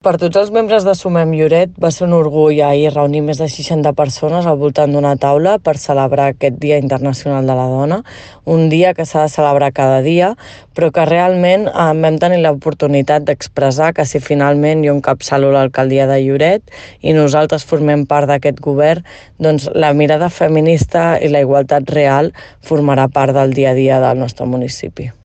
Per tots els membres de Sumem Lloret va ser un orgull ahir reunir més de 60 persones al voltant d'una taula per celebrar aquest Dia Internacional de la Dona, un dia que s'ha de celebrar cada dia, però que realment eh, vam tenir l'oportunitat d'expressar que si finalment jo encapçalo l'alcaldia de Lloret i nosaltres formem part d'aquest govern, doncs la mirada feminista i la igualtat real formarà part del dia a dia del nostre municipi.